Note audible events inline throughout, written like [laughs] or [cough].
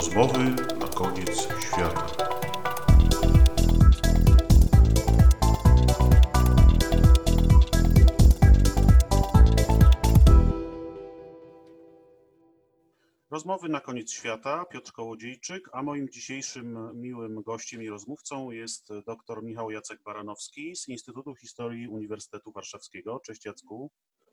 Rozmowy na koniec świata. Rozmowy na koniec świata. Piotr Kołodziejczyk, a moim dzisiejszym miłym gościem i rozmówcą jest dr Michał Jacek Baranowski z Instytutu Historii Uniwersytetu Warszawskiego. Cześć Jacku.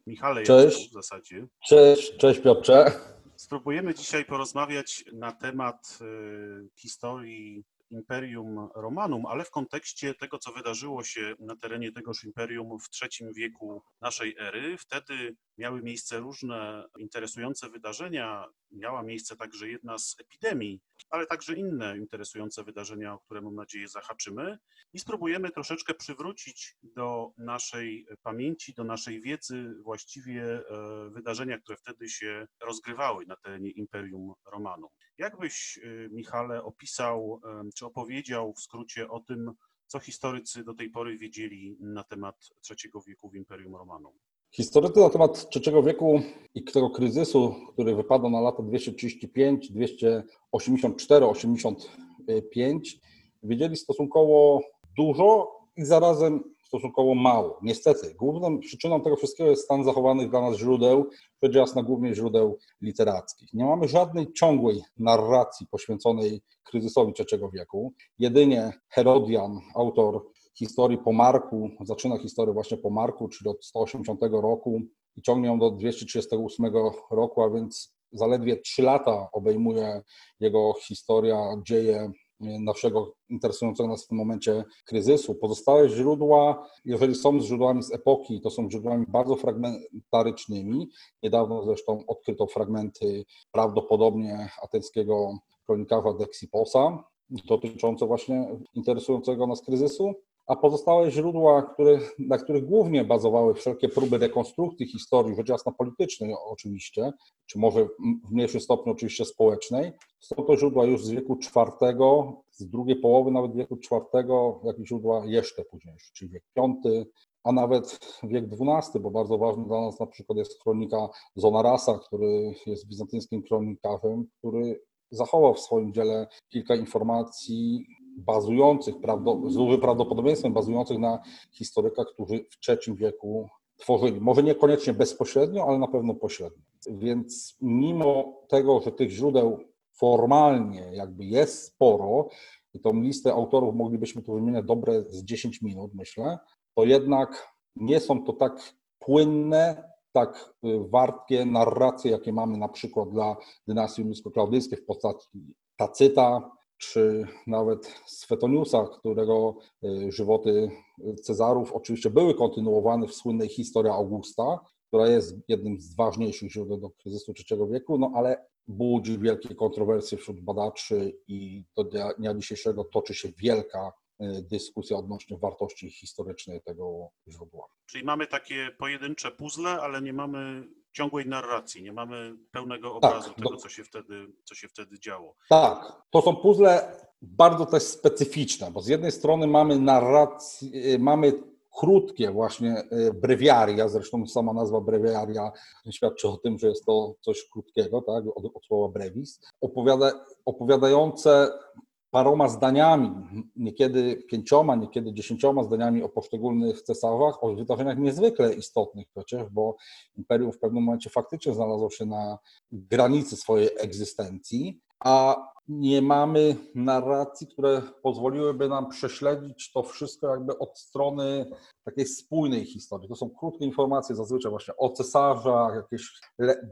Michale Cześć. Jacku w zasadzie. Cześć, cześć Piotrze. Spróbujemy dzisiaj porozmawiać na temat y, historii Imperium Romanum, ale w kontekście tego, co wydarzyło się na terenie tegoż imperium w III wieku naszej ery. Wtedy miały miejsce różne interesujące wydarzenia. Miała miejsce także jedna z epidemii, ale także inne interesujące wydarzenia, o które mam nadzieję zahaczymy. I spróbujemy troszeczkę przywrócić do naszej pamięci, do naszej wiedzy właściwie e, wydarzenia, które wtedy się rozgrywały na terenie Imperium Romanum. Jak byś, y, Michale, opisał em, czy opowiedział w skrócie o tym, co historycy do tej pory wiedzieli na temat III wieku w Imperium Romanum? Historycy na temat III wieku i tego kryzysu, który wypada na lata 235, 284, 85, wiedzieli stosunkowo dużo i zarazem stosunkowo mało. Niestety, główną przyczyną tego wszystkiego jest stan zachowanych dla nas źródeł, rzecz jasna głównie źródeł literackich. Nie mamy żadnej ciągłej narracji poświęconej kryzysowi III wieku. Jedynie Herodian, autor historii po Marku, zaczyna historię właśnie po Marku, czyli od 180 roku i ciągnie ją do 238 roku, a więc zaledwie 3 lata obejmuje jego historia, dzieje naszego interesującego nas w tym momencie kryzysu. Pozostałe źródła, jeżeli są źródłami z epoki, to są źródłami bardzo fragmentarycznymi. Niedawno zresztą odkryto fragmenty prawdopodobnie ateńskiego kronikarza Dexiposa, dotyczące właśnie interesującego nas kryzysu a pozostałe źródła, które, na których głównie bazowały wszelkie próby rekonstrukcji historii, rzecz jasna politycznej oczywiście, czy może w mniejszym stopniu oczywiście społecznej, są to źródła już z wieku IV, z drugiej połowy nawet wieku IV, jak i źródła jeszcze późniejsze, czyli wiek V, a nawet wiek XII, bo bardzo ważny dla nas na przykład jest kronika Zonarasa, który jest bizantyjskim kronikarzem, który zachował w swoim dziele kilka informacji bazujących, z dużym prawdopodobieństwem bazujących na historykach, którzy w III wieku tworzyli. Może niekoniecznie bezpośrednio, ale na pewno pośrednio. Więc mimo tego, że tych źródeł formalnie jakby jest sporo, i tą listę autorów moglibyśmy tu wymieniać dobre z 10 minut, myślę, to jednak nie są to tak płynne, tak wartkie narracje, jakie mamy na przykład dla dynastii rzymsko-klaudyjskiej w postaci Tacyta, czy nawet Swetoniusa, którego y, żywoty Cezarów oczywiście były kontynuowane w słynnej historii Augusta, która jest jednym z ważniejszych źródeł do kryzysu III wieku, no ale budzi wielkie kontrowersje wśród badaczy i do dnia dzisiejszego toczy się wielka y, dyskusja odnośnie wartości historycznej tego źródła. Czyli mamy takie pojedyncze puzzle, ale nie mamy ciągłej narracji, nie mamy pełnego obrazu Tak, tego, do- co się, wtedy, co się wtedy działo. Tak, to są puzzle bardzo też specyficzne, bo z jednej strony mamy narrację, mamy krótkie właśnie y, brewiaria, zresztą sama nazwa brewiaria świadczy o tym, że jest to coś krótkiego, tak, od, od słowa brevis, opowiada, opowiadające paroma zdaniami, niekiedy pięcioma, niekiedy dziesięcioma zdaniami o poszczególnych cesarzach, o wydarzeniach niezwykle istotnych przecież, bo imperium w pewnym momencie faktycznie znalazło się na granicy swojej egzystencji, a nie mamy narracji, które pozwoliłyby nam prześledzić to wszystko jakby od strony takiej spójnej historii. To są krótkie informacje zazwyczaj właśnie o cesarzach, jakieś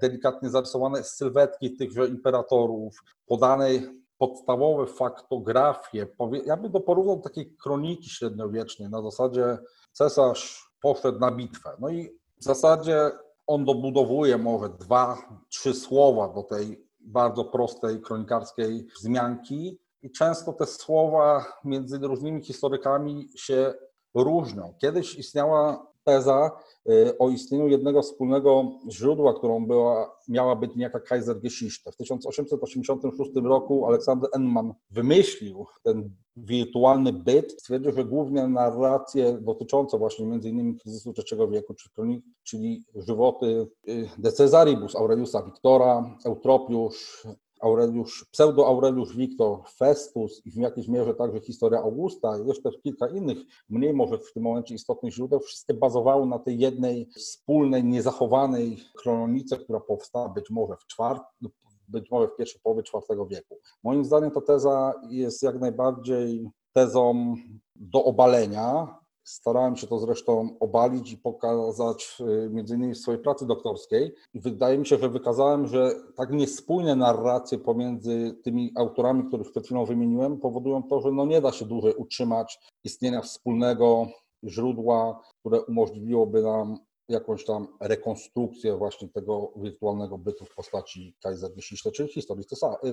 delikatnie zarysowane sylwetki tychże imperatorów, podanej podstawowe faktografie. Ja bym to porównał do takiej kroniki średniowiecznej na zasadzie cesarz poszedł na bitwę. No i w zasadzie on dobudowuje może dwa, trzy słowa do tej bardzo prostej kronikarskiej wzmianki i często te słowa między różnymi historykami się różnią. Kiedyś istniała teza y, o istnieniu jednego wspólnego źródła, którą była, miała być niejaka Kaisergeschichte. W 1886 roku Aleksander Enman wymyślił ten wirtualny byt. Stwierdził, że głównie narracje dotyczące właśnie innymi kryzysu III wieku, czy czyli żywoty y, De Cesaribus, Aureliusa Wiktora, Eutropiusz, Aureliusz, pseudo-Aureliusz Wiktor, Festus i w jakiejś mierze także historia Augusta i jeszcze kilka innych, mniej może w tym momencie istotnych źródeł, wszystkie bazowały na tej jednej wspólnej, niezachowanej chronice, która powstała być może w czwartym, być może w pierwszej połowie IV wieku. Moim zdaniem ta teza jest jak najbardziej tezą do obalenia. Starałem się to zresztą obalić i pokazać y, między innymi w swojej pracy doktorskiej. Wydaje mi się, że wykazałem, że tak niespójne narracje pomiędzy tymi autorami, których przed chwilą wymieniłem, powodują to, że no nie da się dłużej utrzymać istnienia wspólnego źródła, które umożliwiłoby nam jakąś tam rekonstrukcję właśnie tego wirtualnego bytu w postaci Kaiser Geschichte, czyli historii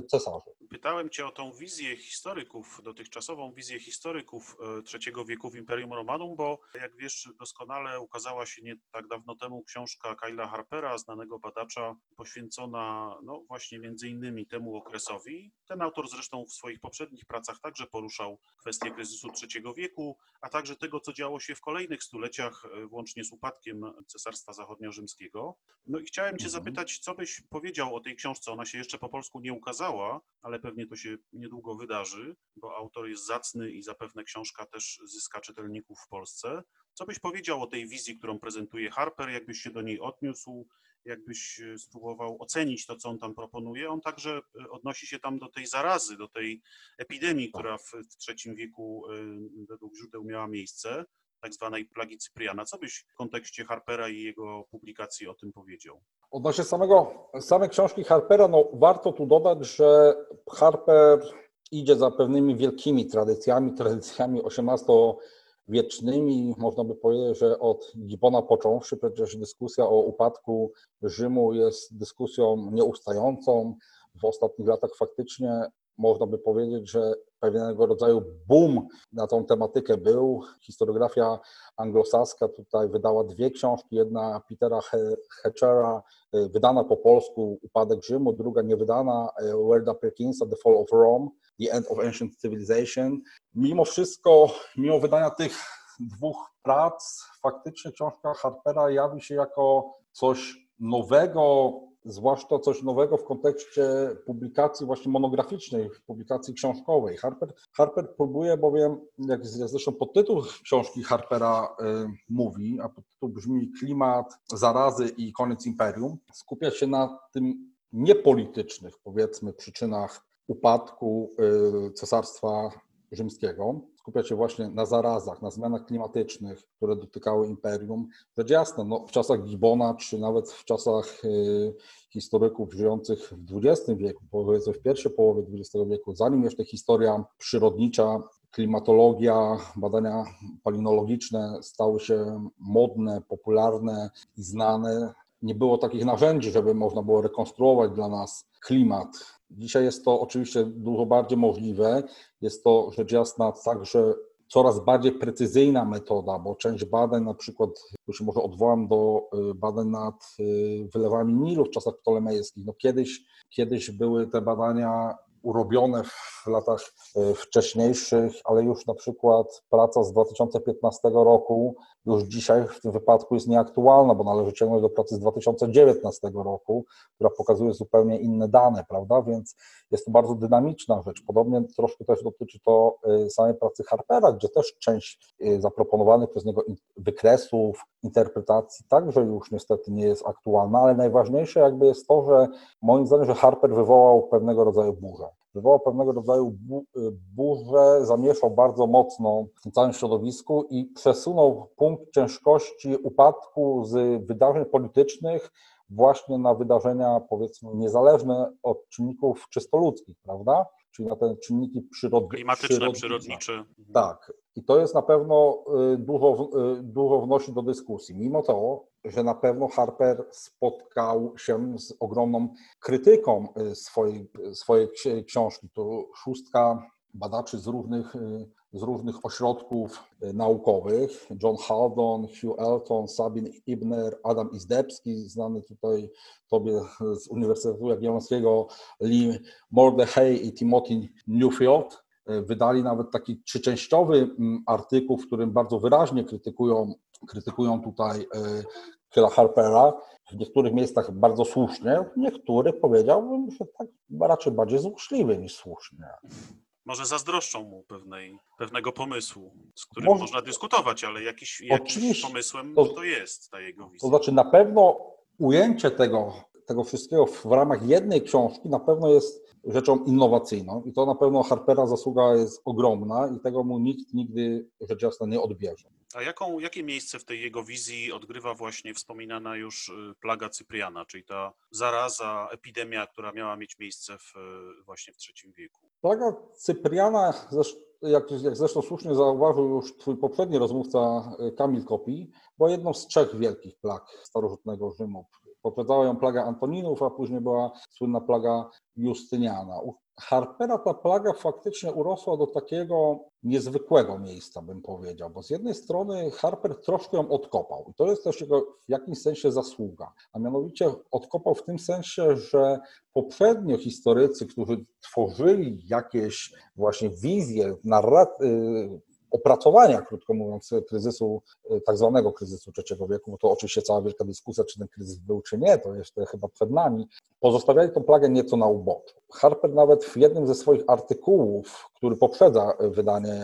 cesarzy. Pytałem Cię o tą wizję historyków, dotychczasową wizję historyków e, III wieku w Imperium Romanum, bo jak wiesz doskonale ukazała się nie tak dawno temu książka Kyla Harpera, znanego badacza, poświęcona no właśnie między innymi temu okresowi. Ten autor zresztą w swoich poprzednich pracach także poruszał kwestię kryzysu III wieku, a także tego, co działo się w kolejnych stuleciach, e, włącznie z upadkiem Cesarstwa Zachodniorzymskiego. No i chciałem Cię Mhm. zapytać, co byś powiedział o tej książce? Ona się jeszcze po polsku nie ukazała, ale pewnie to się niedługo wydarzy, bo autor jest zacny i zapewne książka też zyska czytelników w Polsce. Co byś powiedział o tej wizji, którą prezentuje Harper? Jakbyś się do niej odniósł? Jakbyś e, spróbował ocenić to, co on tam proponuje? On także e, odnosi się tam do tej zarazy, do tej epidemii, która w, w III wieku e, według źródeł miała miejsce tak zwanej plagi Cypriana. Co byś w kontekście Harpera i jego publikacji o tym powiedział? Odnośnie samego, samej książki Harpera, no warto tu dodać, że Harper idzie za pewnymi wielkimi tradycjami, tradycjami XVIII-wiecznymi. Można by powiedzieć, że od Gibbona począwszy, przecież dyskusja o upadku Rzymu jest dyskusją nieustającą. W ostatnich latach faktycznie można by powiedzieć, że pewnego rodzaju boom na tą tematykę był. Historiografia anglosaska tutaj wydała dwie książki, jedna Petera Hatchera, y, wydana po polsku Upadek Rzymu, druga niewydana y, Werda Perkinsa The Fall of Rome, The End of Ancient Civilization. Mimo wszystko, mimo wydania tych dwóch prac, faktycznie książka Harpera jawi się jako coś nowego, zwłaszcza coś nowego w kontekście publikacji właśnie monograficznej, publikacji książkowej. Harper, Harper próbuje bowiem, jak zresztą podtytuł książki Harpera y, mówi, a podtytuł brzmi Klimat, zarazy i koniec imperium, skupia się na tym niepolitycznych, powiedzmy, przyczynach upadku y, cesarstwa rzymskiego. Skupia się właśnie na zarazach, na zmianach klimatycznych, które dotykały imperium. Rzecz jasna, no, w czasach Gibbona, czy nawet w czasach y, historyków żyjących w XX wieku, powiedzmy w pierwszej połowie XX wieku, zanim jeszcze historia przyrodnicza, klimatologia, badania palinologiczne stały się modne, popularne i znane, nie było takich narzędzi, żeby można było rekonstruować dla nas klimat. Dzisiaj jest to oczywiście dużo bardziej możliwe. Jest to rzecz jasna także coraz bardziej precyzyjna metoda, bo część badań, na przykład, tu się może odwołam do y, badań nad y, wylewami Nilu w czasach ptolemejskich. No kiedyś, kiedyś były te badania urobione w latach y, wcześniejszych, ale już na przykład praca z 2015 roku już dzisiaj w tym wypadku jest nieaktualna, bo należy ciągnąć do pracy z 2019 roku, która pokazuje zupełnie inne dane, prawda? Więc jest to bardzo dynamiczna rzecz. Podobnie troszkę też dotyczy to y, samej pracy Harpera, gdzie też część y, zaproponowanych przez niego wykresów, interpretacji także już niestety nie jest aktualna, ale najważniejsze jakby jest to, że moim zdaniem, że Harper wywołał pewnego rodzaju burzę wywołał pewnego rodzaju y, burzę, zamieszał bardzo mocno w całym środowisku i przesunął punkt ciężkości upadku z wydarzeń politycznych właśnie na wydarzenia, powiedzmy, niezależne od czynników czysto ludzkich, prawda? Czyli na te czynniki przyrod... klimatyczne, przyrodnicze. Tak. I to jest na pewno y, dużo, y, dużo wnosi do dyskusji. Mimo to, że na pewno Harper spotkał się z ogromną krytyką y, swojej, swojej książki. To szóstka badaczy z różnych, z różnych ośrodków naukowych. John Haldon, Hugh Elton, Sabin Ibner, Adam Izdebski, znany tutaj tobie z Uniwersytetu Jagiellońskiego, Lee Mordechai i Timothy Newfield. Wydali nawet taki trzyczęściowy mm, artykuł, w którym bardzo wyraźnie krytykują, krytykują tutaj Kyla Harpera. w niektórych miejscach bardzo słusznie, w niektórych powiedziałbym, że tak raczej bardziej złośliwie niż słusznie. Może zazdroszczą mu pewnej, pewnego pomysłu, z którym Może- można dyskutować, ale jakiś, jakimś Oczywiście. pomysłem To- to, jest ta jego To wizja. znaczy na pewno ujęcie tego, tego wszystkiego w ramach jednej książki na pewno jest rzeczą innowacyjną i to na pewno Harpera zasługa jest ogromna i tego mu nikt nigdy rzecz jasna nie odbierze. A jaką, jakie miejsce w tej jego wizji odgrywa właśnie wspominana już y, plaga Cypriana, czyli ta zaraza, epidemia, która miała mieć miejsce w, y, właśnie w III wieku? Plaga Cypriana, jak, jak zresztą słusznie zauważył już twój poprzedni rozmówca y, Kamil Kopi, była jedną z trzech wielkich plag starożytnego Rzymu. Poprzedzała ją plaga Antoninów, a później była słynna plaga Justyniana. U Harpera ta plaga faktycznie urosła do takiego niezwykłego miejsca, bym powiedział, bo z jednej strony Harper troszkę ją odkopał i to jest też jego w jakimś sensie zasługa, a mianowicie odkopał w tym sensie, że poprzednio historycy, którzy tworzyli jakieś właśnie wizje, narrat- y, opracowania, krótko mówiąc, kryzysu, y, tak zwanego kryzysu trzeciego wieku, bo to oczywiście cała wielka dyskusja, czy ten kryzys był, czy nie, to jeszcze chyba przed nami, pozostawiali tą plagę nieco na uboczu. Harper nawet w jednym ze swoich artykułów, który poprzedza wydanie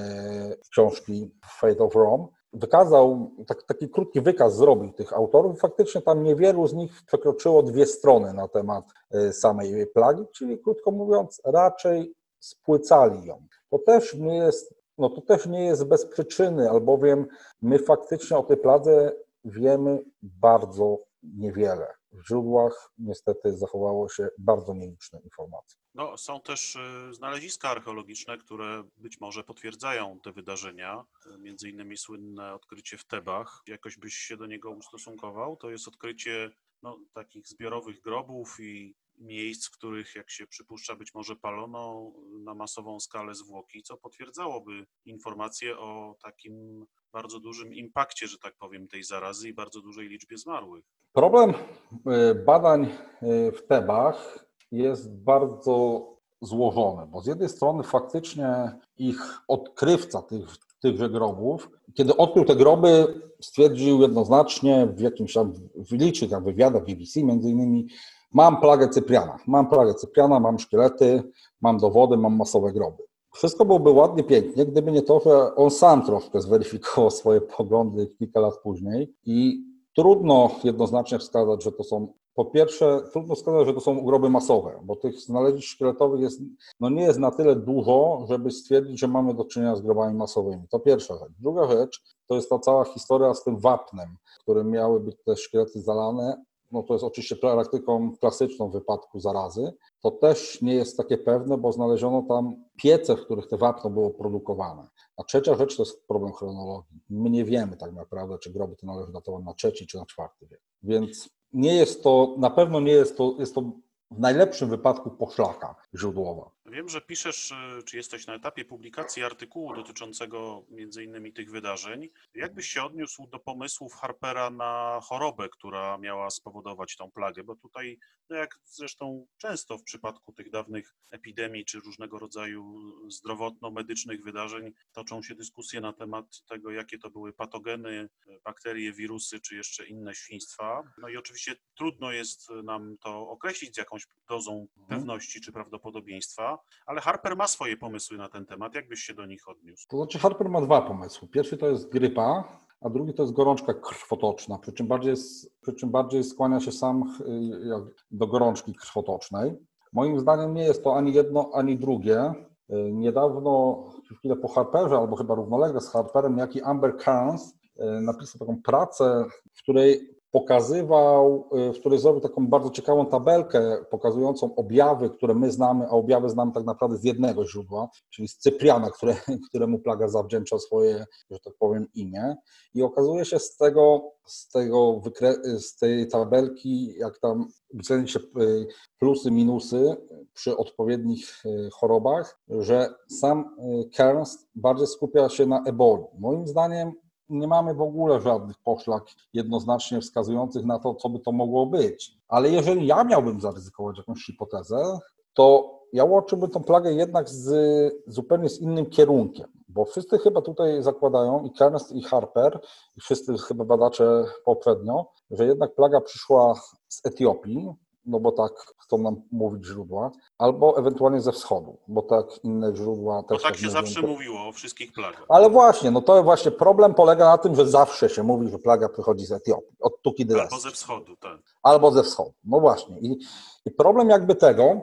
książki Fate of Rome, wykazał, tak, taki krótki wykaz zrobił tych autorów. Faktycznie tam niewielu z nich przekroczyło dwie strony na temat y, samej plagi, czyli krótko mówiąc, raczej spłycali ją. To też nie jest, no to też nie jest bez przyczyny, albowiem my faktycznie o tej pladze wiemy bardzo niewiele. W źródłach niestety zachowało się bardzo nieliczne informacje. No, są też y, znaleziska archeologiczne, które być może potwierdzają te wydarzenia, między innymi słynne odkrycie w Tebach. Jakoś byś się do niego ustosunkował? To jest odkrycie no, takich zbiorowych grobów i miejsc, w których, jak się przypuszcza, być może palono na masową skalę zwłoki, co potwierdzałoby informacje o takim bardzo dużym impakcie, że tak powiem, tej zarazy i bardzo dużej liczbie zmarłych. Problem y, badań y, w Tebach jest bardzo złożony, bo z jednej strony faktycznie ich odkrywca tych, tychże grobów, kiedy odkrył te groby, stwierdził jednoznacznie w jakimś tam w licznych wywiadach BBC między innymi, mam plagę Cypriana, mam plagę Cypriana, mam szkielety, mam dowody, mam masowe groby. Wszystko byłoby ładnie, pięknie, gdyby nie to, że on sam troszkę zweryfikował swoje poglądy kilka lat później i trudno jednoznacznie wskazać, że to są, po pierwsze, trudno wskazać, że to są groby masowe, bo tych znalezisk szkieletowych jest, no nie jest na tyle dużo, żeby stwierdzić, że mamy do czynienia z grobami masowymi. To pierwsza rzecz. Druga rzecz, to jest ta cała historia z tym wapnem, którym miały być te szkielety zalane, no to jest oczywiście praktyką klasyczną w wypadku zarazy. To też nie jest takie pewne, bo znaleziono tam piece, w których te wapno było produkowane. A trzecia rzecz to jest problem chronologii. My nie wiemy tak naprawdę, czy groby te należy datować na trzeci czy na czwarty wiek. Więc nie jest to, na pewno nie jest to, jest to w najlepszym wypadku poszlaka źródłowa. Wiem, że piszesz, y, czy jesteś na etapie publikacji artykułu dotyczącego między innymi tych wydarzeń. Jak byś się odniósł do pomysłów Harpera na chorobę, która miała spowodować tą plagę? Bo tutaj, no jak zresztą często w przypadku tych dawnych epidemii czy różnego rodzaju zdrowotno-medycznych wydarzeń, toczą się dyskusje na temat tego, jakie to były patogeny, bakterie, wirusy czy jeszcze inne świństwa. No i oczywiście trudno jest nam to określić z jakąś dozą pewności czy prawdopodobieństwa, ale Harper ma swoje pomysły na ten temat. Jak byś się do nich odniósł? To znaczy Harper ma dwa pomysły. Pierwszy to jest grypa, a drugi to jest gorączka krwotoczna, przy czym bardziej, przy czym bardziej skłania się sam y, do gorączki krwotocznej. Moim zdaniem nie jest to ani jedno, ani drugie. Y, Niedawno, chwilę po Harperze, albo chyba równolegle z Harperem, jaki Amber Carnes y, napisał taką pracę, w której pokazywał, y, w której zrobił taką bardzo ciekawą tabelkę pokazującą objawy, które my znamy, a objawy znamy tak naprawdę z jednego źródła, czyli z Cypriana, które, [laughs] któremu plaga zawdzięcza swoje, że tak powiem, imię. I okazuje się z tego, z, tego z tej tabelki, jak tam wyceni się y, plusy, minusy przy odpowiednich y, chorobach, że sam Cairns bardziej skupia się na eboli. Moim zdaniem nie mamy w ogóle żadnych poszlak jednoznacznie wskazujących na to, co by to mogło być. Ale jeżeli ja miałbym zaryzykować jakąś hipotezę, to ja łączyłbym tą plagę jednak z zupełnie z innym kierunkiem. Bo wszyscy chyba tutaj zakładają, i Kernst, i Harper, i wszyscy chyba badacze poprzednio, że jednak plaga przyszła z Etiopii, no bo tak chcą nam mówić źródła, albo ewentualnie ze wschodu, bo tak inne źródła Bo też tak się mówią. zawsze mówiło o wszystkich plagach. Ale właśnie, no to właśnie problem polega na tym, że zawsze się mówi, że plaga przychodzi z Etiopii, od Tukidylesu. Albo ze wschodu, tak. albo ze wschodu. No właśnie. I, I problem jakby tego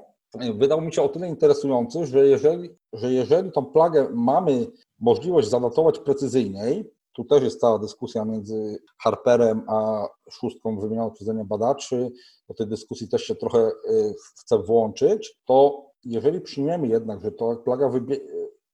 wydał mi się o tyle interesujący, że jeżeli, że jeżeli tą plagę mamy możliwość zadatować precyzyjniej, tu też jest cała dyskusja między Harperem a szóstką wymienioną przeze mnie badaczy, do tej dyskusji też się trochę y, chcę włączyć, to jeżeli przyjmiemy jednak, że ta plaga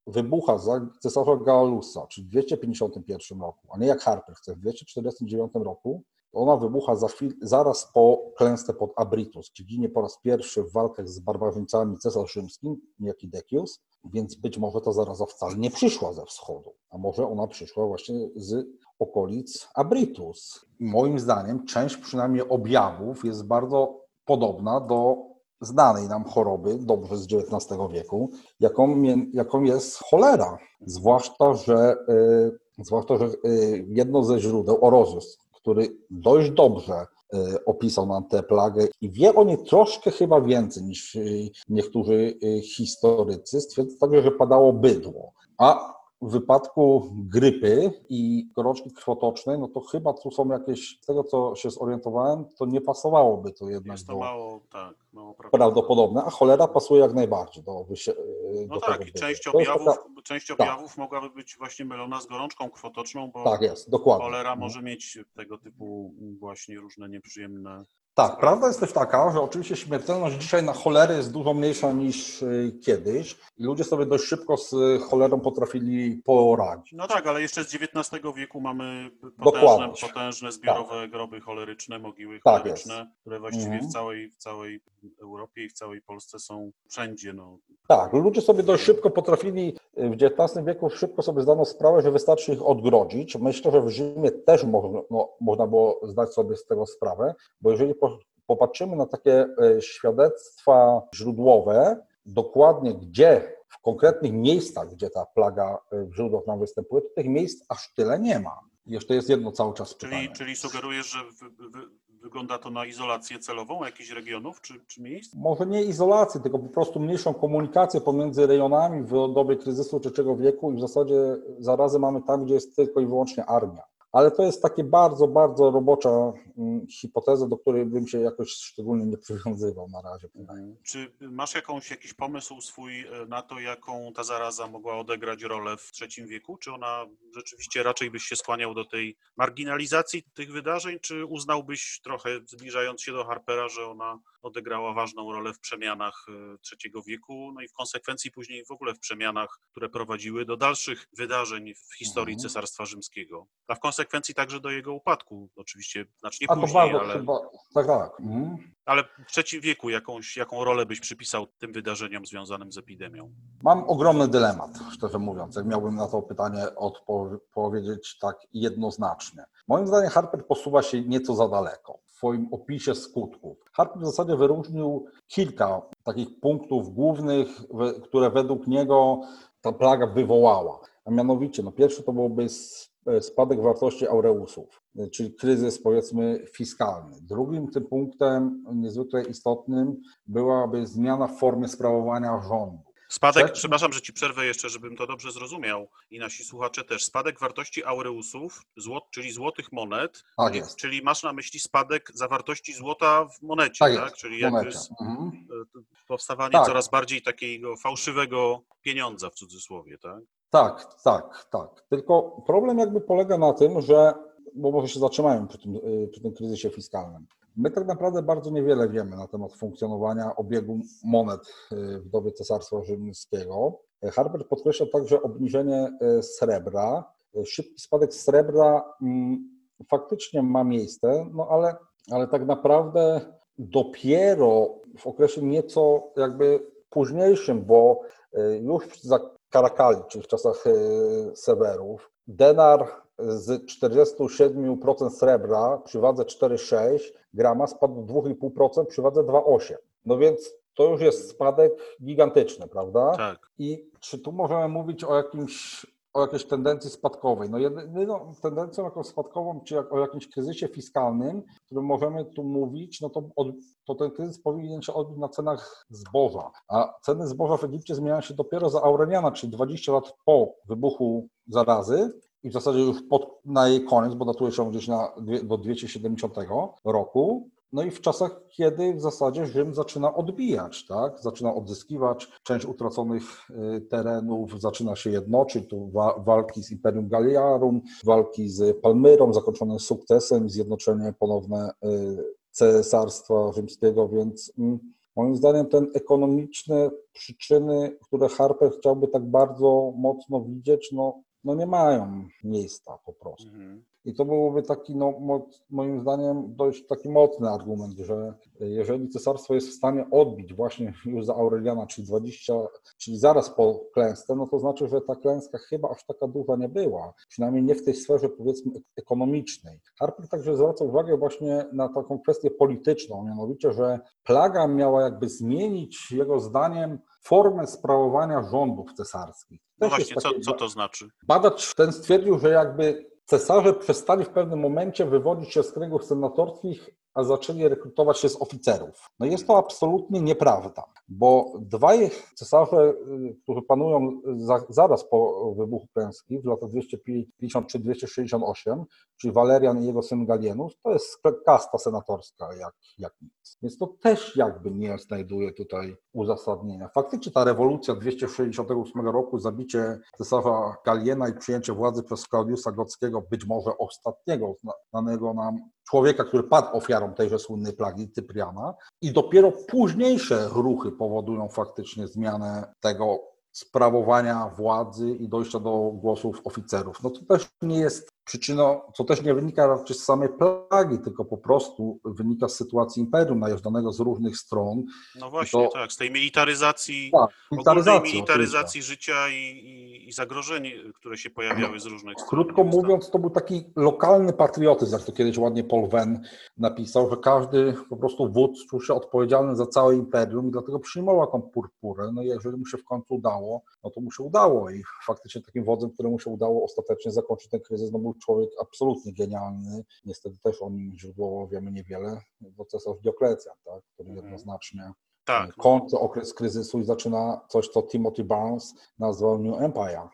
wybucha za cesarza Gaulusa, czyli w 251 roku, a nie jak Harper chce w 249 roku, to ona wybucha za chwil, zaraz po klęsce pod Abritus, czyli ginie po raz pierwszy w walkach z barbarzyńcami cesarz rzymski, niejaki Decius, więc być może ta zaraza wcale nie przyszła ze wschodu, a może ona przyszła właśnie z okolic Abritus. Moim zdaniem część przynajmniej objawów jest bardzo podobna do znanej nam choroby, dobrze z XIX wieku, jaką, jaką jest cholera. Zwłaszcza, że, y, zwłaszcza, że y, jedno ze źródeł, Orozus, który dość dobrze y, opisał nam tę plagę i wie o niej troszkę chyba więcej niż y, niektórzy y, historycy, stwierdza także, że padało bydło. A w wypadku grypy i gorączki krwotocznej, no to chyba tu są jakieś, z tego co się zorientowałem, to nie pasowałoby to jednak Jest to do mało, tak, mało prawdopodobne, a cholera pasuje jak najbardziej do, wysie- No do tak, tego i część bytu. To jest objawów, taka- część objawów mogłaby być właśnie mylona z gorączką krwotoczną, bo Tak jest, dokładnie. cholera może mieć tego typu właśnie różne nieprzyjemne. Tak, prawda jest też taka, że oczywiście śmiertelność dzisiaj na cholerę jest dużo mniejsza niż y, kiedyś i ludzie sobie dość szybko z y, cholerą potrafili poradzić. No tak, ale jeszcze z XIX wieku mamy potężne, Dokładnie. potężne zbiorowe groby choleryczne, mogiły Tak choleryczne, które właściwie Mhm. w, całej, w całej Europie i w całej Polsce są wszędzie. No. Tak, ludzie sobie dość szybko potrafili, y, w XIX wieku szybko sobie zdano sprawę, że wystarczy ich odgrodzić. Myślę, że w Rzymie też można, no, można było zdać sobie z tego sprawę, bo jeżeli popatrzymy na takie y, świadectwa źródłowe, dokładnie gdzie, w konkretnych miejscach, gdzie ta plaga y, w źródłach nam występuje, to tych miejsc aż tyle nie ma. Jeszcze jest jedno cały czas Czyli, pytanie. czyli sugerujesz, że wy, wy, wygląda to na izolację celową jakichś regionów czy, czy miejsc? może nie izolację, tylko po prostu mniejszą komunikację pomiędzy rejonami w dobie kryzysu trzeciego wieku i w zasadzie zarazy mamy tam, gdzie jest tylko i wyłącznie armia. Ale to jest takie bardzo, bardzo robocza mm, hipoteza, do której bym się jakoś szczególnie nie przywiązywał na razie. przynajmniej. Czy masz jakąś, jakiś pomysł swój e, na to, jaką ta zaraza mogła odegrać rolę w III wieku? Czy ona rzeczywiście raczej byś się skłaniał do tej marginalizacji tych wydarzeń, czy uznałbyś trochę, zbliżając się do Harpera, że ona odegrała ważną rolę w przemianach e, III wieku, no i w konsekwencji później w ogóle w przemianach, które prowadziły do dalszych wydarzeń w historii Mhm. Cesarstwa Rzymskiego, a w konsekwencji także do jego upadku, oczywiście znacznie A później, bardzo ale... chyba, tak, tak. Mhm. Ale w trzecim wieku jakąś, jaką rolę byś przypisał tym wydarzeniom związanym z epidemią? Mam ogromny dylemat, szczerze mówiąc, jak miałbym na to pytanie odpowiedzieć tak jednoznacznie. Moim zdaniem Harper posuwa się nieco za daleko w swoim opisie skutków. Harper w zasadzie wyróżnił kilka takich punktów głównych, które według niego ta plaga wywołała. A mianowicie, no pierwszy to byłby s- spadek wartości aureusów, czyli kryzys powiedzmy fiskalny. Drugim tym punktem niezwykle istotnym byłaby zmiana w formie sprawowania rządu. Spadek, Trzeci- przepraszam, że ci przerwę jeszcze, żebym to dobrze zrozumiał i nasi słuchacze też. Spadek wartości aureusów, złot, czyli złotych monet, Tak czyli, jest. czyli masz na myśli spadek zawartości złota w monecie, Tak tak? Czyli jakby Mhm. e, powstawanie Tak. coraz bardziej takiego fałszywego pieniądza w cudzysłowie, tak? Tak, tak, tak. Tylko problem jakby polega na tym, że, bo może się zatrzymałem przy tym, y, przy tym kryzysie fiskalnym. My tak naprawdę bardzo niewiele wiemy na temat funkcjonowania obiegu monet y, w dobie Cesarstwa Rzymskiego. Harper podkreśla także obniżenie y, srebra. Szybki spadek srebra mm, faktycznie ma miejsce, no ale, ale tak naprawdę dopiero w okresie nieco jakby późniejszym, bo już za Karakali, czyli w czasach y, Sewerów, denar z 47% srebra przy wadze 4,6 grama spadł do 2,5% przy wadze 2,8. No więc to już jest spadek gigantyczny, prawda? Tak. I czy tu możemy mówić o jakimś o jakiejś tendencji spadkowej. No jedyną tendencją jaką spadkową, czy jak, o jakimś kryzysie fiskalnym, którym możemy tu mówić, no to, od, to ten kryzys powinien się odbyć na cenach zboża. A ceny zboża w Egipcie zmieniają się dopiero za Aureliana, czyli 20 lat po wybuchu zarazy i w zasadzie już pod, na jej koniec, bo datuje się gdzieś na, do 270 roku. No i w czasach, kiedy w zasadzie Rzym zaczyna odbijać, tak? zaczyna odzyskiwać część utraconych y, terenów, zaczyna się jednoczyć, tu wa walki z Imperium Galliarum, walki z Palmyrą, zakończone sukcesem, zjednoczenie ponowne y, Cesarstwa Rzymskiego, więc mm, moim zdaniem ten ekonomiczne przyczyny, które Harper chciałby tak bardzo mocno widzieć, no, no nie mają miejsca po prostu. Mhm. I to byłoby taki, no, moim zdaniem, dość taki mocny argument, że jeżeli cesarstwo jest w stanie odbić właśnie już za Aureliana, czyli 20, czyli zaraz po klęsce, no to znaczy, że ta klęska chyba aż taka duża nie była, przynajmniej nie w tej sferze powiedzmy ekonomicznej. Harper także zwraca uwagę właśnie na taką kwestię polityczną, mianowicie, że plaga miała jakby zmienić jego zdaniem formę sprawowania rządów cesarskich. No właśnie, co, co to znaczy? Badacz ten stwierdził, że jakby Cesarze przestali w pewnym momencie wywodzić się z kręgów senatorskich, a zaczęli rekrutować się z oficerów. No jest to absolutnie nieprawda, bo dwaj cesarze, y, którzy panują za, zaraz po wybuchu klęski w latach 253-268, czyli Walerian i jego syn Galienus, to jest kasta senatorska jak, jak nic. Więc to też jakby nie znajduje tutaj uzasadnienia. Faktycznie ta rewolucja 268 roku, zabicie cesarza Galiena i przyjęcie władzy przez Klaudiusa Gockiego, być może ostatniego znanego nam człowieka, który padł ofiarą tejże słynnej plagi, Cypriana, i dopiero późniejsze ruchy powodują faktycznie zmianę tego sprawowania władzy i dojścia do głosów oficerów. No to też nie jest przyczyną, co też nie wynika raczej z samej plagi, tylko po prostu wynika z sytuacji imperium najeżdżanego z różnych stron. No właśnie, to, tak, z tej militaryzacji, tak, militaryzacji, militaryzacji życia i, i, i, zagrożeń, które się pojawiały z różnych stron. Krótko mówiąc, to był taki lokalny patriotyzm, jak to kiedyś ładnie Paul Venn napisał, że każdy po prostu wódz czuł się odpowiedzialny za całe imperium i dlatego przyjmował tą purpurę. No i jeżeli mu się w końcu udało, no to mu się udało i faktycznie takim wodzem, któremu się udało ostatecznie zakończyć ten kryzys, no był człowiek absolutnie genialny. Niestety też o nim źródłowo wiemy niewiele, bo cesarz Dioklecjan, tak, który mhm. jednoznacznie tak. E, kończy okres kryzysu i zaczyna coś, co Timothy Barnes nazwał New Empire.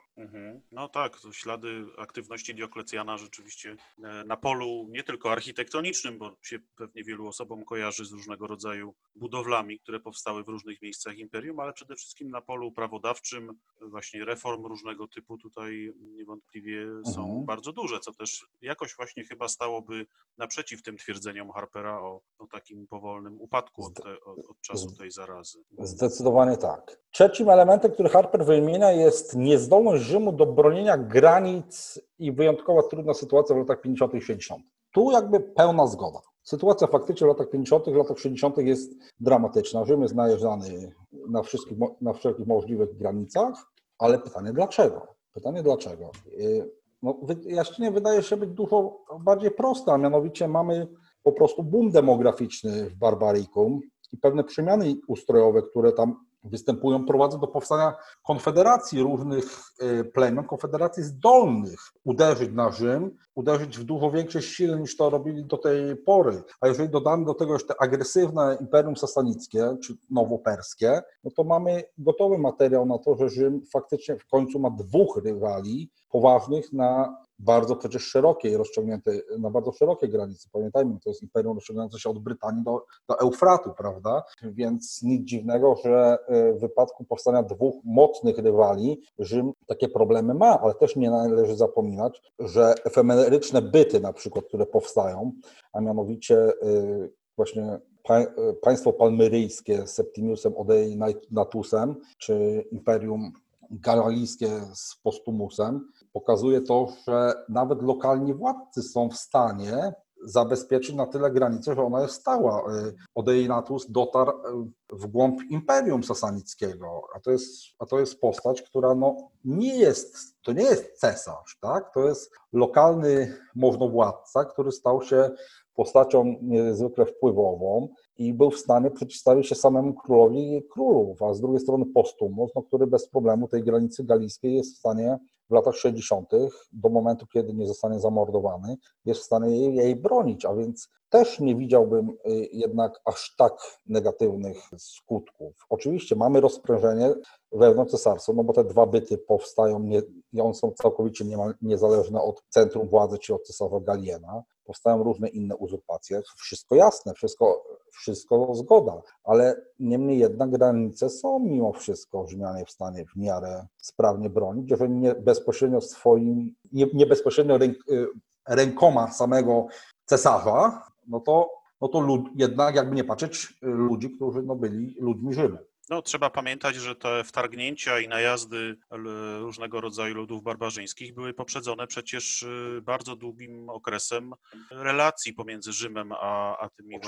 No tak, ślady aktywności Dioklecjana rzeczywiście e, na polu nie tylko architektonicznym, bo się pewnie wielu osobom kojarzy z różnego rodzaju budowlami, które powstały w różnych miejscach imperium, ale przede wszystkim na polu prawodawczym, właśnie reform różnego typu tutaj niewątpliwie są mhm. bardzo duże, co też jakoś właśnie chyba stałoby naprzeciw tym twierdzeniom Harpera o, o takim powolnym upadku od, te, od, od czasu tej zarazy. Zdecydowanie tak. Trzecim elementem, który Harper wymienia jest niezdolność Rzymu do bronienia granic i wyjątkowo trudna sytuacja w latach 50. i 60. Tu jakby pełna zgoda. Sytuacja faktycznie w latach 50., w latach 60. jest dramatyczna. Rzym jest najeżdżany na, wszystkich, na wszelkich możliwych granicach, ale pytanie dlaczego? Pytanie dlaczego? Y, no, wyjaśnienie wydaje się być dużo bardziej proste, a mianowicie mamy po prostu boom demograficzny w Barbarikum i pewne przemiany ustrojowe, które tam występują, prowadzą do powstania konfederacji różnych e, plemion, konfederacji zdolnych uderzyć na Rzym, uderzyć w dużo większe siły niż to robili do tej pory. A jeżeli dodamy do tego jeszcze agresywne imperium sasanickie, czy nowoperskie, no to mamy gotowy materiał na to, że Rzym faktycznie w końcu ma dwóch rywali poważnych na bardzo przecież szerokiej, rozciągniętej, na bardzo szerokiej granicy. Pamiętajmy, to jest imperium rozciągające się od Brytanii do, do Eufratu, prawda? Więc nic dziwnego, że e, w wypadku powstania dwóch mocnych rywali Rzym takie problemy ma, ale też nie należy zapominać, że efemeryczne byty na przykład, które powstają, a mianowicie e, właśnie e, państwo palmyryjskie z Septimiusem Odei Natusem, czy imperium galalijskie z Postumusem, pokazuje to, że nawet lokalni władcy są w stanie zabezpieczyć na tyle granicę, że ona jest stała. Odeinatus dotarł w głąb Imperium Sasanickiego, a to jest, a to jest postać, która no nie jest, to nie jest cesarz, tak? to jest lokalny możnowładca, który stał się postacią niezwykle wpływową i był w stanie przeciwstawić się samemu królowi królów, a z drugiej strony Postumus, no, który bez problemu tej granicy galijskiej jest w stanie w latach 60. do momentu, kiedy nie zostanie zamordowany, jest w stanie jej, jej bronić, a więc też nie widziałbym y, jednak aż tak negatywnych skutków. Oczywiście mamy rozprężenie wewnątrz cesarstwa, no bo te dwa byty powstają, nie, one są całkowicie niezależne od centrum władzy, czy od cesarza Galiena. Powstają różne inne uzurpacje. Wszystko jasne, wszystko, wszystko zgoda, ale niemniej jednak granice są mimo wszystko Rzymianie w stanie w miarę sprawnie bronić, jeżeli nie bezpośrednio swoim, nie, nie bezpośrednio ręk, y, rękoma samego cesarza, no to, no to lud, jednak jakby nie patrzeć, ludzi, którzy no, byli ludźmi Rzymu. No, trzeba pamiętać, że te wtargnięcia i najazdy różnego rodzaju ludów barbarzyńskich były poprzedzone przecież y, bardzo długim okresem relacji pomiędzy Rzymem a, a tymi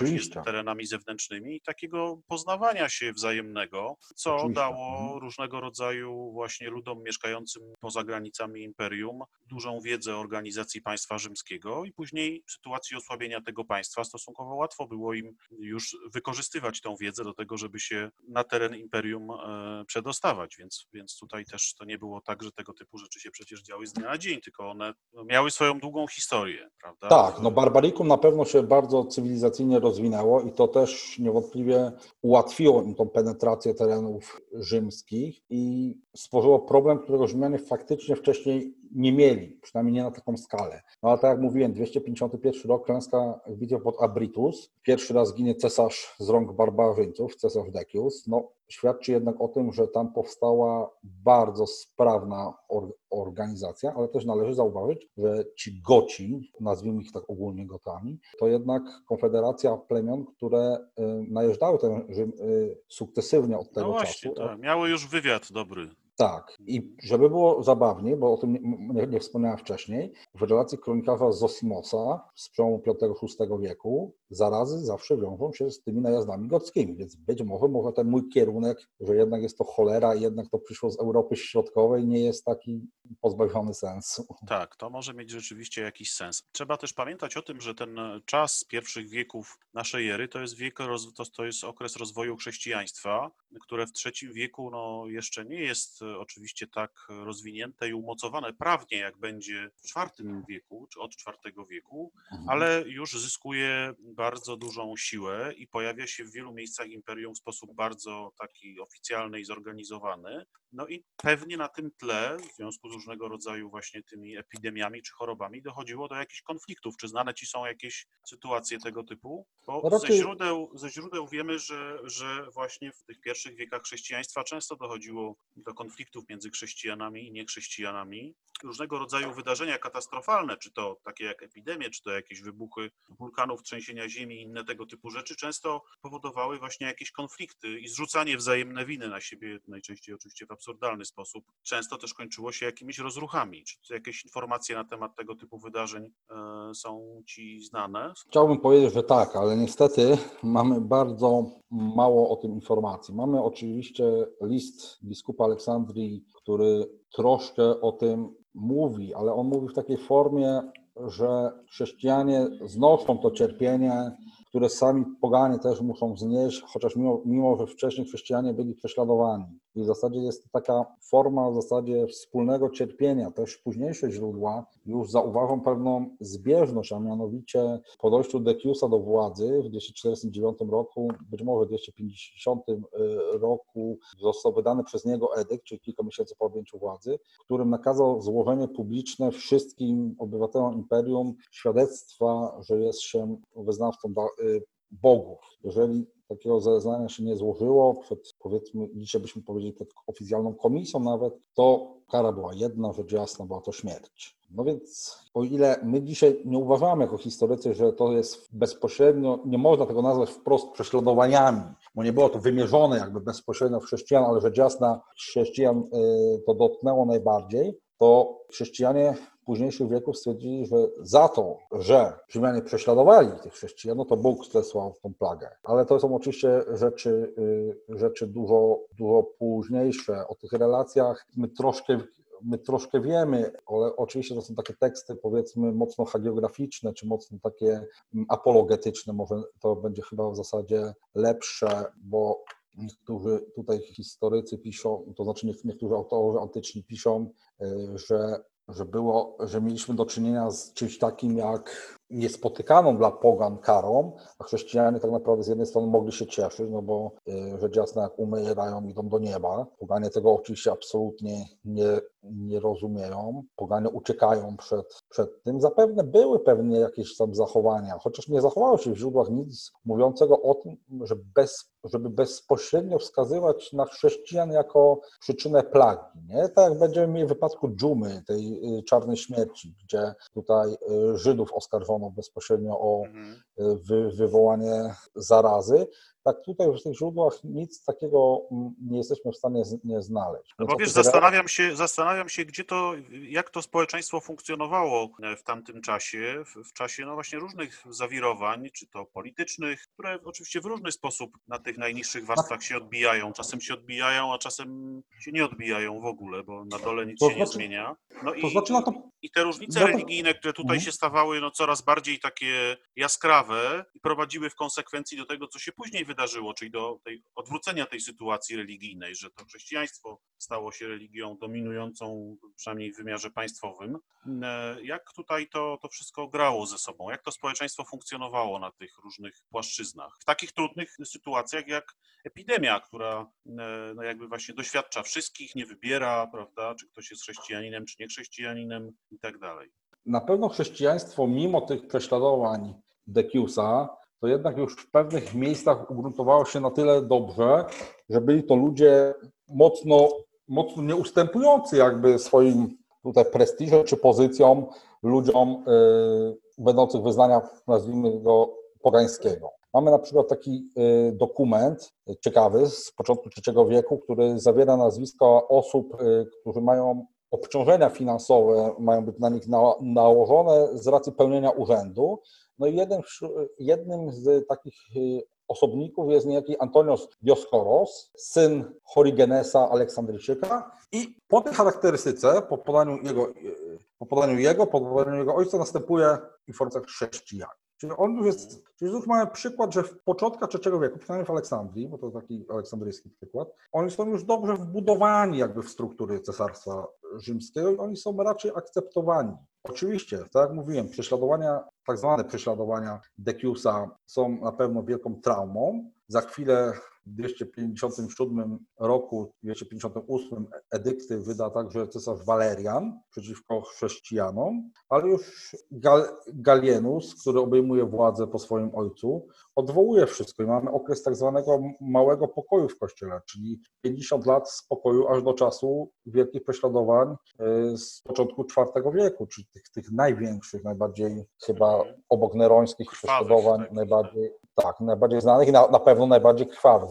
terenami zewnętrznymi i takiego poznawania się wzajemnego, co Oczywiście. dało mhm. różnego rodzaju właśnie ludom mieszkającym poza granicami imperium dużą wiedzę o organizacji państwa rzymskiego i później w sytuacji osłabienia tego państwa stosunkowo łatwo było im już wykorzystywać tą wiedzę do tego, żeby się na teren ten imperium e, przedostawać, więc, więc tutaj też to nie było tak, że tego typu rzeczy się przecież działy z dnia na dzień, tylko one miały swoją długą historię, prawda? Tak, no Barbarikum na pewno się bardzo cywilizacyjnie rozwinęło i to też niewątpliwie ułatwiło im tą penetrację terenów rzymskich i stworzyło problem, którego Rzymianie faktycznie wcześniej nie mieli, przynajmniej nie na taką skalę. No ale tak jak mówiłem, 251 rok, klęska w bitwie pod Abritus. Pierwszy raz ginie cesarz z rąk barbarzyńców, cesarz Decius. No, świadczy jednak o tym, że tam powstała bardzo sprawna or organizacja, ale też należy zauważyć, że ci Goci, nazwijmy ich tak ogólnie Gotami, to jednak konfederacja plemion, które y, najeżdżały ten Rzym y, sukcesywnie od tego no właśnie, czasu. Tak. Miały już wywiad dobry. Tak. I żeby było zabawniej, bo o tym nie, nie wspomniałem wcześniej, w relacji kronikarza Zosimosa z przełomu V-VI wieku zarazy zawsze wiążą się z tymi najazdami gockimi, więc być może, może ten mój kierunek, że jednak jest to cholera i jednak to przyszło z Europy Środkowej, nie jest taki pozbawiony sensu. Tak, to może mieć rzeczywiście jakiś sens. Trzeba też pamiętać o tym, że ten czas pierwszych wieków naszej ery to jest, wiek, to, to jest okres rozwoju chrześcijaństwa, które w III wieku no, jeszcze nie jest oczywiście tak rozwinięte i umocowane prawnie, jak będzie w IV wieku, czy od IV wieku, mhm. ale już zyskuje bardzo dużą siłę i pojawia się w wielu miejscach imperium w sposób bardzo taki oficjalny i zorganizowany. No i pewnie na tym tle, w związku z różnego rodzaju właśnie tymi epidemiami czy chorobami, dochodziło do jakichś konfliktów. Czy znane ci są jakieś sytuacje tego typu? Bo Raczej... ze, źródeł, ze źródeł wiemy, że, że właśnie w tych pierwszych wiekach chrześcijaństwa często dochodziło do konfliktów między chrześcijanami i niechrześcijanami. Różnego rodzaju wydarzenia katastrofalne, czy to takie jak epidemie, czy to jakieś wybuchy wulkanów, trzęsienia ziemi, inne tego typu rzeczy, często powodowały właśnie jakieś konflikty i zrzucanie wzajemne winy na siebie, najczęściej oczywiście w absurdalny sposób. Często też kończyło się jakimiś rozruchami. Czy jakieś informacje na temat tego typu wydarzeń e, są Ci znane? Chciałbym powiedzieć, że tak, ale niestety mamy bardzo mało o tym informacji. Mamy oczywiście list biskupa Aleksandrii, który troszkę o tym mówi, ale on mówi w takiej formie, że chrześcijanie znoszą to cierpienie, które sami poganie też muszą znieść, chociaż mimo, mimo że wcześniej chrześcijanie byli prześladowani. I w zasadzie jest to taka forma w zasadzie wspólnego cierpienia. Też późniejsze źródła już zauważą pewną zbieżność, a mianowicie po dojściu Deciusa do władzy w 249 roku, być może w 250 y, roku został wydany przez niego edykt, czyli kilka miesięcy po objęciu władzy, którym nakazał złożenie publiczne wszystkim obywatelom imperium świadectwa, że jest się wyznawcą bogów. Jeżeli takiego zeznania się nie złożyło, przed powiedzmy, dzisiaj byśmy powiedzieli przed oficjalną komisją nawet, to kara była jedna, rzecz jasna, była to śmierć. No więc o ile my dzisiaj nie uważamy jako historycy, że to jest bezpośrednio, nie można tego nazwać wprost prześladowaniami, bo nie było to wymierzone jakby bezpośrednio w chrześcijan, ale rzecz jasna chrześcijan y, to dotknęło najbardziej, to chrześcijanie późniejszych wieków stwierdzili, że za to, że Rzymianie prześladowali tych chrześcijan, no to Bóg zesłał tą plagę. Ale to są oczywiście rzeczy, y, rzeczy dużo, dużo późniejsze. O tych relacjach my troszkę my troszkę wiemy, ale oczywiście to są takie teksty powiedzmy mocno hagiograficzne, czy mocno takie mm, apologetyczne, może to będzie chyba w zasadzie lepsze, bo niektórzy tutaj historycy piszą, to znaczy niektórzy autorzy antyczni piszą, y, że że było, że mieliśmy do czynienia z czymś takim jak niespotykaną dla pogan karą, a chrześcijanie tak naprawdę z jednej strony mogli się cieszyć, no bo y, rzecz jasna jak umierają, idą do nieba. Poganie tego oczywiście absolutnie nie, nie rozumieją. Poganie uciekają przed, przed tym. Zapewne były pewnie jakieś tam zachowania, chociaż nie zachowało się w źródłach nic mówiącego o tym, że bez, żeby bezpośrednio wskazywać na chrześcijan jako przyczynę plagi. Nie? Tak jak będziemy mieli w wypadku dżumy, tej y, czarnej śmierci, gdzie tutaj y, Żydów oskarżono bezpośrednio o mhm. wy, wywołanie zarazy. Tak tutaj w tych źródłach nic takiego mm, nie jesteśmy w stanie z, nie znaleźć. No bo wiesz, zastanawiam się, zastanawiam się, gdzie to, jak to społeczeństwo funkcjonowało w tamtym czasie, w, w czasie no właśnie różnych zawirowań, czy to politycznych, które oczywiście w różny sposób na tych najniższych warstwach się odbijają. Czasem się odbijają, a czasem się nie odbijają w ogóle, bo na dole nic to się znaczy, nie zmienia. No i, znaczy to... i te różnice religijne, które tutaj mhm. się stawały no, coraz bardziej takie jaskrawe i prowadziły w konsekwencji do tego, co się później wydarzyło, czyli do tej, odwrócenia tej sytuacji religijnej, że to chrześcijaństwo stało się religią dominującą, przynajmniej w wymiarze państwowym. E, jak tutaj to, to wszystko grało ze sobą? Jak to społeczeństwo funkcjonowało na tych różnych płaszczyznach? W takich trudnych sytuacjach jak epidemia, która e, no jakby właśnie doświadcza wszystkich, nie wybiera, prawda, czy ktoś jest chrześcijaninem, czy nie chrześcijaninem i tak dalej. Na pewno chrześcijaństwo, mimo tych prześladowań Dekiusa, to jednak już w pewnych miejscach ugruntowało się na tyle dobrze, że byli to ludzie mocno, mocno nieustępujący jakby swoim tutaj prestiżem czy pozycją ludziom y, będących wyznania, nazwijmy go, pogańskiego. Mamy na przykład taki y, dokument ciekawy z początku III wieku, który zawiera nazwiska osób, y, którzy mają obciążenia finansowe, mają być na nich nałożone z racji pełnienia urzędu no i jednym, jednym z takich y, osobników jest niejaki Antonios Dioskoros, syn Horigenesa Aleksandryjczyka i po tej charakterystyce, po podaniu jego, y, po podaniu jego, po podaniu jego ojca następuje informacja chrześcijan. Czyli on już jest, czyli już mamy przykład, że w początkach III wieku, przynajmniej w Aleksandrii, bo to taki aleksandryjski przykład, oni są już dobrze wbudowani jakby w struktury cesarstwa rzymskiego i oni są raczej akceptowani. Oczywiście, tak jak mówiłem, prześladowania, tak zwane prześladowania Deciusa są na pewno wielką traumą. Za chwilę 257 roku, 258 edykty wyda także cesarz Walerian przeciwko chrześcijanom, ale już Gal Galienus, który obejmuje władzę po swoim ojcu, odwołuje wszystko i mamy okres tak zwanego małego pokoju w kościele, czyli 50 lat spokoju aż do czasu wielkich prześladowań y, z początku IV wieku, czyli tych, tych największych, najbardziej chyba obok nerońskich prześladowań, tak, najbardziej, tak, najbardziej znanych i na, na pewno najbardziej krwawych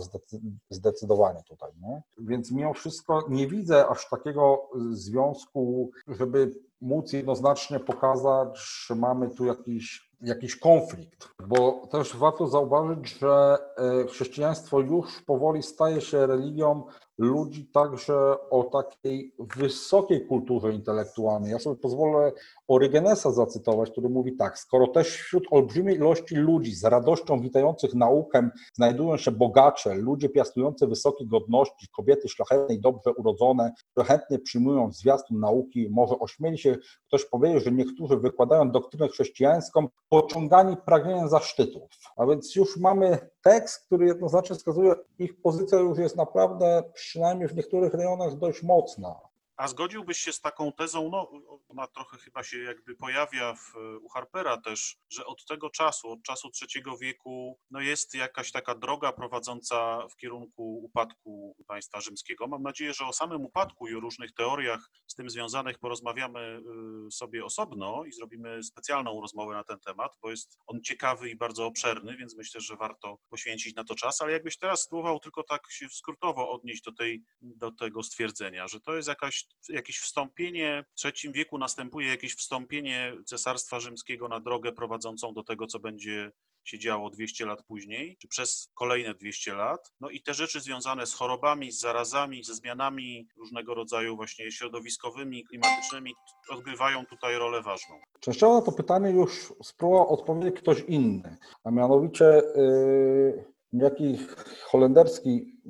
zdecydowanie tutaj. Nie? Więc mimo wszystko nie widzę aż takiego związku, żeby móc jednoznacznie pokazać, że mamy tu jakiś, jakiś konflikt, bo też warto zauważyć, że e, chrześcijaństwo już powoli staje się religią ludzi także o takiej wysokiej kulturze intelektualnej. Ja sobie pozwolę Orygenesa zacytować, który mówi tak: Skoro też wśród olbrzymiej ilości ludzi z radością witających naukę znajdują się bogacze, ludzie piastujący wysokie godności, kobiety szlachetne i dobrze urodzone, które chętnie przyjmują zwiastun nauki, może ośmieli się ktoś powiedzieć, że niektórzy wykładają doktrynę chrześcijańską pociągani pragnieniem zaszczytów. A więc już mamy tekst, który jednoznacznie wskazuje, ich pozycja już jest naprawdę, przynajmniej w niektórych rejonach, dość mocna. A zgodziłbyś się z taką tezą, no ona trochę chyba się jakby pojawia w, u Harpera też, że od tego czasu, od czasu trzeciego wieku, no jest jakaś taka droga prowadząca w kierunku upadku państwa rzymskiego. Mam nadzieję, że o samym upadku i o różnych teoriach z tym związanych porozmawiamy y, sobie osobno i zrobimy specjalną rozmowę na ten temat, bo jest on ciekawy i bardzo obszerny, więc myślę, że warto poświęcić na to czas, ale jakbyś teraz spróbował tylko tak się skrótowo odnieść do, tej, do tego stwierdzenia, że to jest jakaś jakieś wstąpienie, w trzecim wieku następuje jakieś wstąpienie Cesarstwa Rzymskiego na drogę prowadzącą do tego, co będzie się działo 200 lat później, czy przez kolejne 200 lat. No i te rzeczy związane z chorobami, z zarazami, ze zmianami różnego rodzaju właśnie środowiskowymi, klimatycznymi odgrywają tutaj rolę ważną. Częściowo na to pytanie już spróbował odpowiedzieć ktoś inny, a mianowicie yy, jaki holenderski,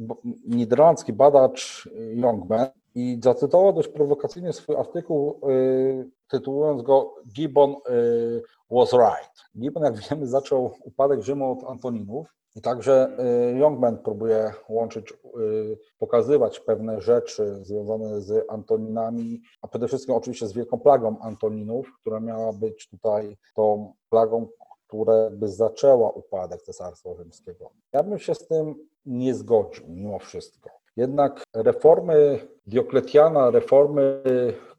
niderlandzki badacz Youngman i zacytował dość prowokacyjnie swój artykuł, yy, tytułując go Gibbon yy, was right. Gibbon, jak wiemy, zaczął upadek Rzymu od Antoninów i także y, Youngman próbuje łączyć, y, pokazywać pewne rzeczy związane z Antoninami, a przede wszystkim oczywiście z wielką plagą Antoninów, która miała być tutaj tą plagą, która by zaczęła upadek Cesarstwa Rzymskiego. Ja bym się z tym nie zgodził mimo wszystko. Jednak reformy Diokletiana, reformy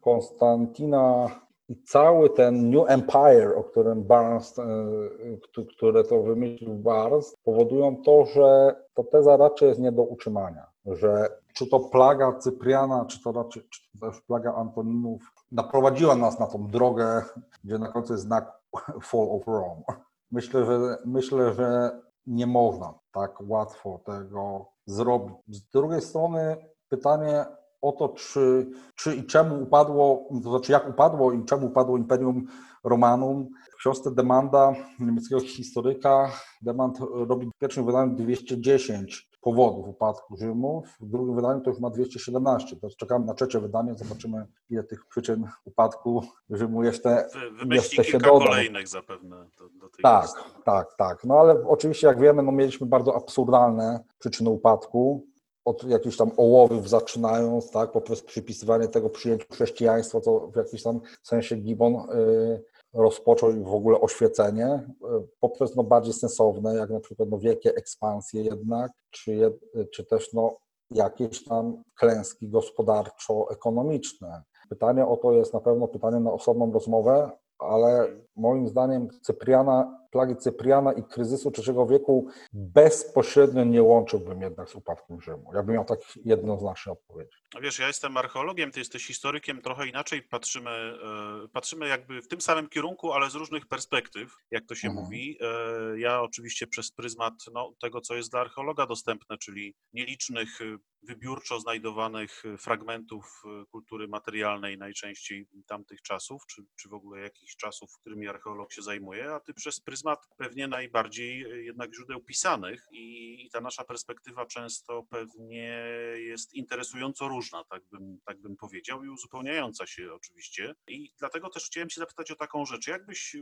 Konstantina i cały ten New Empire, o którym Barnes, e, które to wymyślił Barnes, powodują to, że to teza raczej jest nie do utrzymania, że czy to plaga Cypriana, czy to raczej czy to też plaga Antoninów naprowadziła nas na tą drogę, gdzie na końcu jest znak [laughs] Fall of Rome. Myślę, że myślę, że nie można tak łatwo tego zrobić. Z drugiej strony pytanie o to, czy, czy i czemu upadło, to znaczy jak upadło i czemu upadło Imperium Romanum. W książce Demanda niemieckiego historyka Demand robi w pierwszym wydaniu 210 powodów upadku Rzymu, w drugim wydaniu to już ma 217. Teraz czekamy na trzecie wydanie, zobaczymy ile tych przyczyn upadku Rzymu jeszcze, Wy, jeszcze się doda. kolejnych zapewne do, do tej Tak, listy. tak, tak. No ale oczywiście jak wiemy, no mieliśmy bardzo absurdalne przyczyny upadku od jakichś tam ołowów zaczynając, tak, poprzez przypisywanie tego przyjęciu chrześcijaństwa, co w jakimś tam sensie Gibbon y, rozpoczął w ogóle oświecenie, y, poprzez no, bardziej sensowne, jak na przykład no, wielkie ekspansje jednak, czy, jed, czy też no, jakieś tam klęski gospodarczo-ekonomiczne. Pytanie o to jest na pewno pytanie na osobną rozmowę, ale moim zdaniem Cypriana, plagi Cypriana i kryzysu III wieku bezpośrednio nie łączyłbym jednak z upadkiem Rzymu. Ja bym miał tak jednoznacznie odpowiedzieć. No wiesz, ja jestem archeologiem, ty jesteś historykiem, trochę inaczej patrzymy, e, patrzymy jakby w tym samym kierunku, ale z różnych perspektyw, jak to się mhm. mówi. E, ja oczywiście przez pryzmat no, tego, co jest dla archeologa dostępne, czyli nielicznych wybiórczo znajdowanych fragmentów kultury materialnej najczęściej tamtych czasów, czy, czy w ogóle jakichś czasów, którymi archeolog się zajmuje, a ty przez pryzmat pewnie najbardziej jednak źródeł pisanych i, ta nasza perspektywa często pewnie jest interesująco różna, tak bym, tak bym powiedział, i uzupełniająca się oczywiście. I dlatego też chciałem się zapytać o taką rzecz. Jakbyś,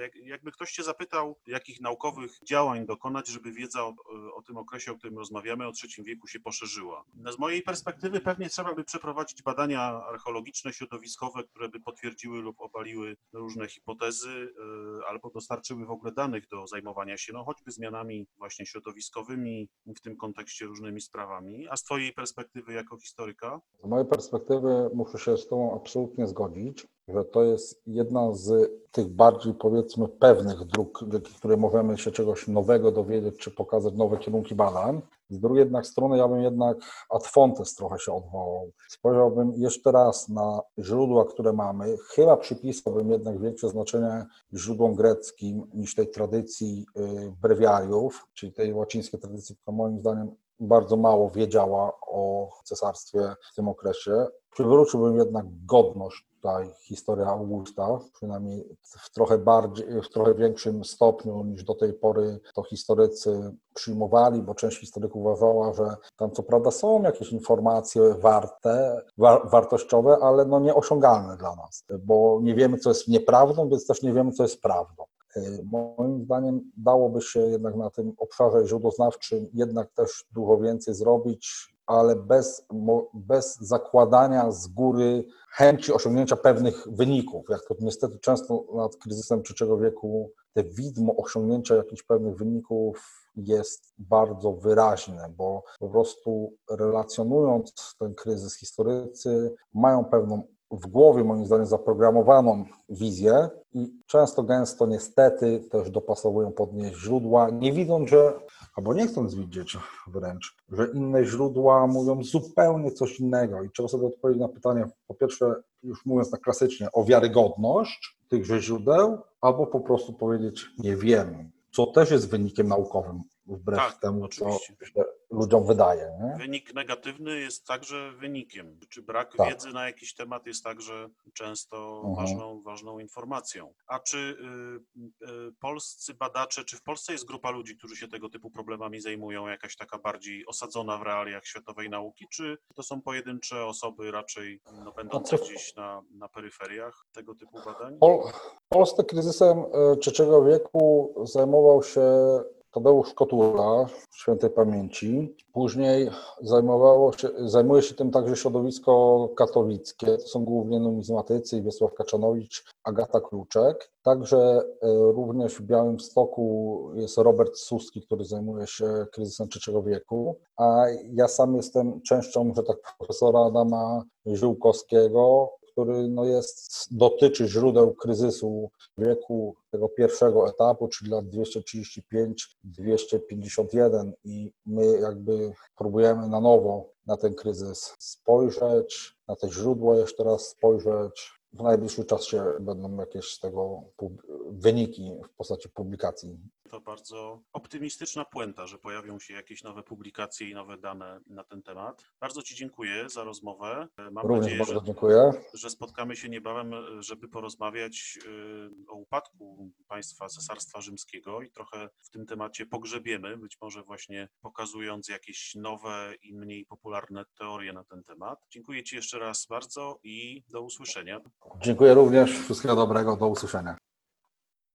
jak, jakby ktoś cię zapytał, jakich naukowych działań dokonać, żeby wiedza o, o tym okresie, o którym rozmawiamy, o III wieku się poszerzyła? Z mojej perspektywy pewnie trzeba by przeprowadzić badania archeologiczne, środowiskowe, które by potwierdziły lub obaliły różne hipotezy e, albo dostarczyły w ogóle danych do zajmowania się no, choćby zmianami właśnie środowiskowymi, w tym kontekście różnymi sprawami. A z Twojej perspektywy jako historyka? Z mojej perspektywy muszę się z Tobą absolutnie zgodzić, że to jest jedna z tych bardziej powiedzmy pewnych dróg, dzięki której możemy się czegoś nowego dowiedzieć, czy pokazać nowe kierunki badań. Z drugiej jednak strony ja bym jednak ad fontes trochę się odwołał. Spojrzałbym jeszcze raz na źródła, które mamy. Chyba przypisałbym jednak większe znaczenie źródłom greckim niż tej tradycji y, brewiariów, czyli tej łacińskiej tradycji, która moim zdaniem bardzo mało wiedziała o cesarstwie w tym okresie. Przywróciłbym jednak godność tutaj historia Augusta, przynajmniej w trochę bardziej, w trochę większym stopniu niż do tej pory to historycy przyjmowali, bo część historyków uważała, że tam co prawda są jakieś informacje warte, wa wartościowe, ale no nieosiągalne dla nas, bo nie wiemy, co jest nieprawdą, więc też nie wiemy, co jest prawdą. Moim zdaniem dałoby się jednak na tym obszarze źródłoznawczym jednak też dużo więcej zrobić, ale bez, bez zakładania z góry chęci osiągnięcia pewnych wyników. Jak to niestety często nad kryzysem trzeciego wieku, te widmo osiągnięcia jakichś pewnych wyników jest bardzo wyraźne, bo po prostu relacjonując ten kryzys, historycy mają pewną w głowie, moim zdaniem, zaprogramowaną wizję i często, gęsto, niestety, też dopasowują pod nie źródła, nie widząc, że albo nie chcąc widzieć wręcz, że inne źródła mówią zupełnie coś innego i trzeba sobie odpowiedzieć na pytanie, po pierwsze, już mówiąc tak klasycznie, o wiarygodność tychże źródeł, albo po prostu powiedzieć nie wiemy. co też jest wynikiem naukowym, wbrew Tak, temu, co ludziom wydaje. Nie? Wynik negatywny jest także wynikiem. Czy brak Tak. wiedzy na jakiś temat jest także często Mhm. ważną, ważną informacją. A czy y, y, polscy badacze, czy w Polsce jest grupa ludzi, którzy się tego typu problemami zajmują, jakaś taka bardziej osadzona w realiach światowej nauki, czy to są pojedyncze osoby raczej no, będące Znaczy- gdzieś na, na peryferiach tego typu badań? Pol Polsce kryzysem e, III wieku zajmował się Tadeusz Kotula, świętej pamięci. Później zajmowało się, zajmuje się tym także środowisko katowickie. To są głównie numizmatycy Wiesław Kaczanowicz, Agata Kluczek. Także e, również w Białymstoku jest Robert Suski, który zajmuje się kryzysem III wieku. A ja sam jestem częścią, że tak profesora Adama Ziółkowskiego, który no jest, dotyczy źródeł kryzysu wieku tego pierwszego etapu, czyli lat 235-251 i my jakby próbujemy na nowo na ten kryzys spojrzeć, na te źródła jeszcze raz spojrzeć. W najbliższym czasie będą jakieś z tego wyniki w postaci publikacji. To bardzo optymistyczna puenta, że pojawią się jakieś nowe publikacje i nowe dane na ten temat. Bardzo Ci dziękuję za rozmowę. Mam Również nadzieję, bardzo że dziękuję. że spotkamy się niebawem, żeby porozmawiać y, o upadku państwa Cesarstwa Rzymskiego i trochę w tym temacie pogrzebiemy, być może właśnie pokazując jakieś nowe i mniej popularne teorie na ten temat. Dziękuję Ci jeszcze raz bardzo i do usłyszenia. Dziękuję również. Wszystkiego dobrego. Do usłyszenia.